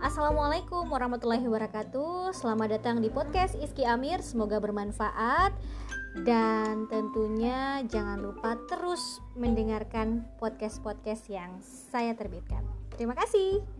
Assalamualaikum warahmatullahi wabarakatuh. Selamat datang di podcast Iski Amir. Semoga bermanfaat. Dan tentunya jangan lupa terus mendengarkan podcast-podcast yang saya terbitkan. Terima kasih.